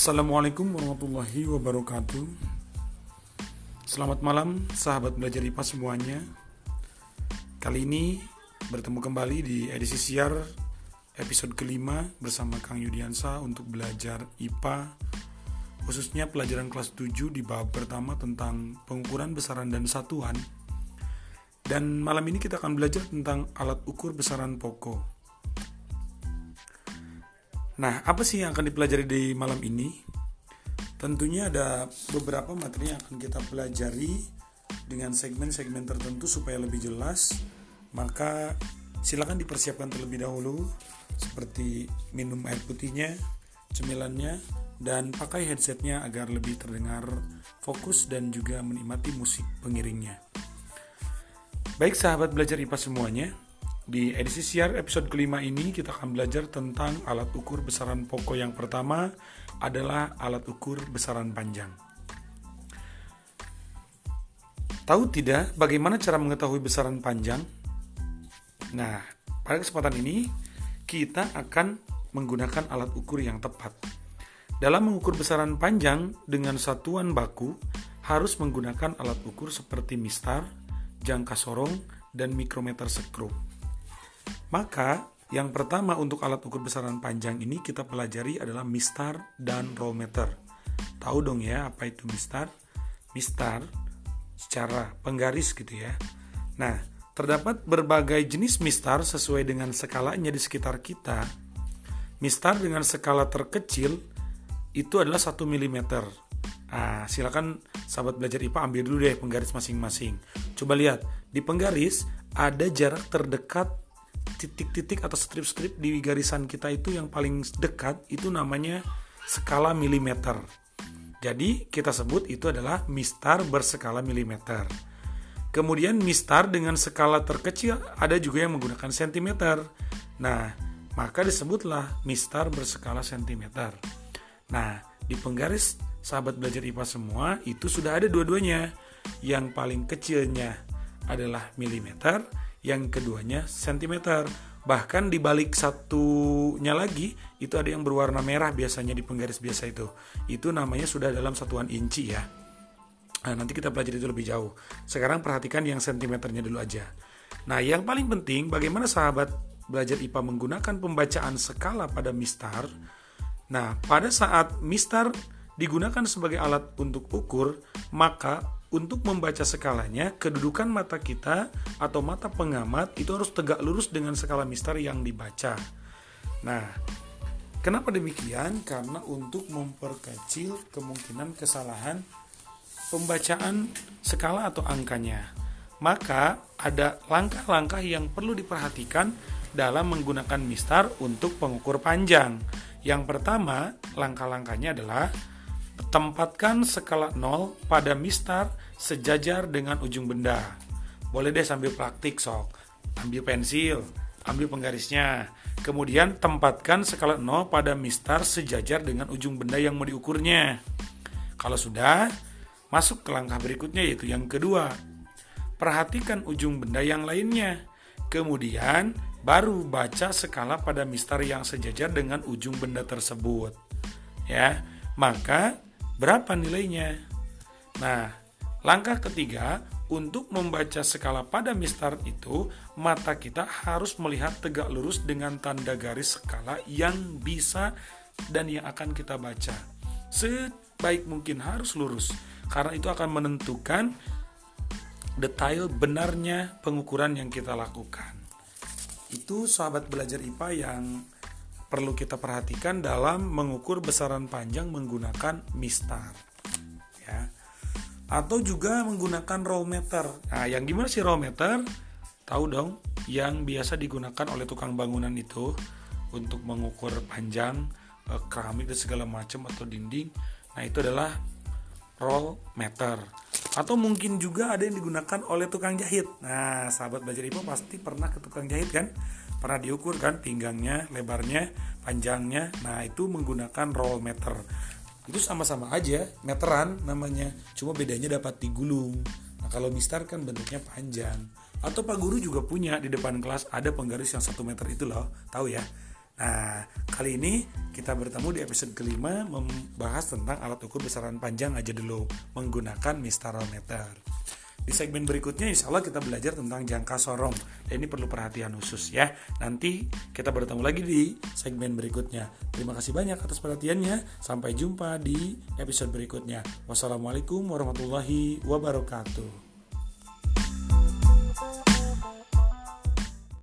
Assalamualaikum warahmatullahi wabarakatuh. Selamat malam sahabat belajar IPA semuanya. Kali ini bertemu kembali di edisi siar episode kelima bersama Kang Yudiansa untuk belajar IPA khususnya pelajaran kelas 7 di bab pertama tentang pengukuran besaran dan satuan. Dan malam ini kita akan belajar tentang alat ukur besaran pokok Nah, apa sih yang akan dipelajari di malam ini? Tentunya ada beberapa materi yang akan kita pelajari dengan segmen-segmen tertentu supaya lebih jelas. Maka silakan dipersiapkan terlebih dahulu seperti minum air putihnya, cemilannya, dan pakai headsetnya agar lebih terdengar fokus dan juga menikmati musik pengiringnya. Baik sahabat belajar IPA semuanya, di edisi siar episode kelima ini kita akan belajar tentang alat ukur besaran pokok yang pertama adalah alat ukur besaran panjang. Tahu tidak bagaimana cara mengetahui besaran panjang? Nah, pada kesempatan ini kita akan menggunakan alat ukur yang tepat. Dalam mengukur besaran panjang dengan satuan baku harus menggunakan alat ukur seperti mistar, jangka sorong, dan mikrometer skrup. Maka yang pertama untuk alat ukur besaran panjang ini kita pelajari adalah mistar dan rollmeter. Tahu dong ya apa itu mistar? Mistar secara penggaris gitu ya. Nah, terdapat berbagai jenis mistar sesuai dengan skalanya di sekitar kita. Mistar dengan skala terkecil itu adalah 1 mm. Nah, silakan sahabat belajar IPA ambil dulu deh penggaris masing-masing. Coba lihat, di penggaris ada jarak terdekat titik-titik atau strip-strip di garisan kita itu yang paling dekat itu namanya skala milimeter. Jadi kita sebut itu adalah mistar berskala milimeter. Kemudian mistar dengan skala terkecil ada juga yang menggunakan sentimeter. Nah, maka disebutlah mistar berskala sentimeter. Nah, di penggaris sahabat belajar IPA semua itu sudah ada dua-duanya. Yang paling kecilnya adalah milimeter, yang keduanya sentimeter. Bahkan di balik satunya lagi itu ada yang berwarna merah biasanya di penggaris biasa itu. Itu namanya sudah dalam satuan inci ya. Nah, nanti kita pelajari itu lebih jauh. Sekarang perhatikan yang sentimeternya dulu aja. Nah, yang paling penting bagaimana sahabat belajar IPA menggunakan pembacaan skala pada mistar. Nah, pada saat mistar digunakan sebagai alat untuk ukur, maka untuk membaca skalanya, kedudukan mata kita atau mata pengamat itu harus tegak lurus dengan skala mister yang dibaca. Nah, kenapa demikian? Karena untuk memperkecil kemungkinan kesalahan pembacaan skala atau angkanya. Maka ada langkah-langkah yang perlu diperhatikan dalam menggunakan mistar untuk pengukur panjang. Yang pertama, langkah-langkahnya adalah Tempatkan skala 0 pada mistar sejajar dengan ujung benda. Boleh deh sambil praktik sok. Ambil pensil, ambil penggarisnya. Kemudian tempatkan skala 0 pada mistar sejajar dengan ujung benda yang mau diukurnya. Kalau sudah, masuk ke langkah berikutnya yaitu yang kedua. Perhatikan ujung benda yang lainnya. Kemudian baru baca skala pada mistar yang sejajar dengan ujung benda tersebut. Ya, maka berapa nilainya. Nah, langkah ketiga untuk membaca skala pada mistar itu, mata kita harus melihat tegak lurus dengan tanda garis skala yang bisa dan yang akan kita baca. Sebaik mungkin harus lurus, karena itu akan menentukan detail benarnya pengukuran yang kita lakukan. Itu sahabat belajar IPA yang perlu kita perhatikan dalam mengukur besaran panjang menggunakan mistar. Ya. Atau juga menggunakan roll meter. Nah, yang gimana sih roll meter? Tahu dong, yang biasa digunakan oleh tukang bangunan itu untuk mengukur panjang eh, keramik dan segala macam atau dinding. Nah, itu adalah roll meter. Atau mungkin juga ada yang digunakan oleh tukang jahit. Nah, sahabat belajar IPA pasti pernah ke tukang jahit kan? Pernah diukur kan pinggangnya, lebarnya, panjangnya. Nah, itu menggunakan roll meter. Itu sama-sama aja, meteran namanya. Cuma bedanya dapat digulung. Nah, kalau mistar kan bentuknya panjang. Atau Pak Guru juga punya di depan kelas ada penggaris yang satu meter itu loh, tahu ya? Nah, kali ini kita bertemu di episode kelima membahas tentang alat ukur besaran panjang aja dulu menggunakan mistarometer. Di segmen berikutnya insya Allah kita belajar tentang jangka sorong. Dan ini perlu perhatian khusus ya. Nanti kita bertemu lagi di segmen berikutnya. Terima kasih banyak atas perhatiannya. Sampai jumpa di episode berikutnya. Wassalamualaikum warahmatullahi wabarakatuh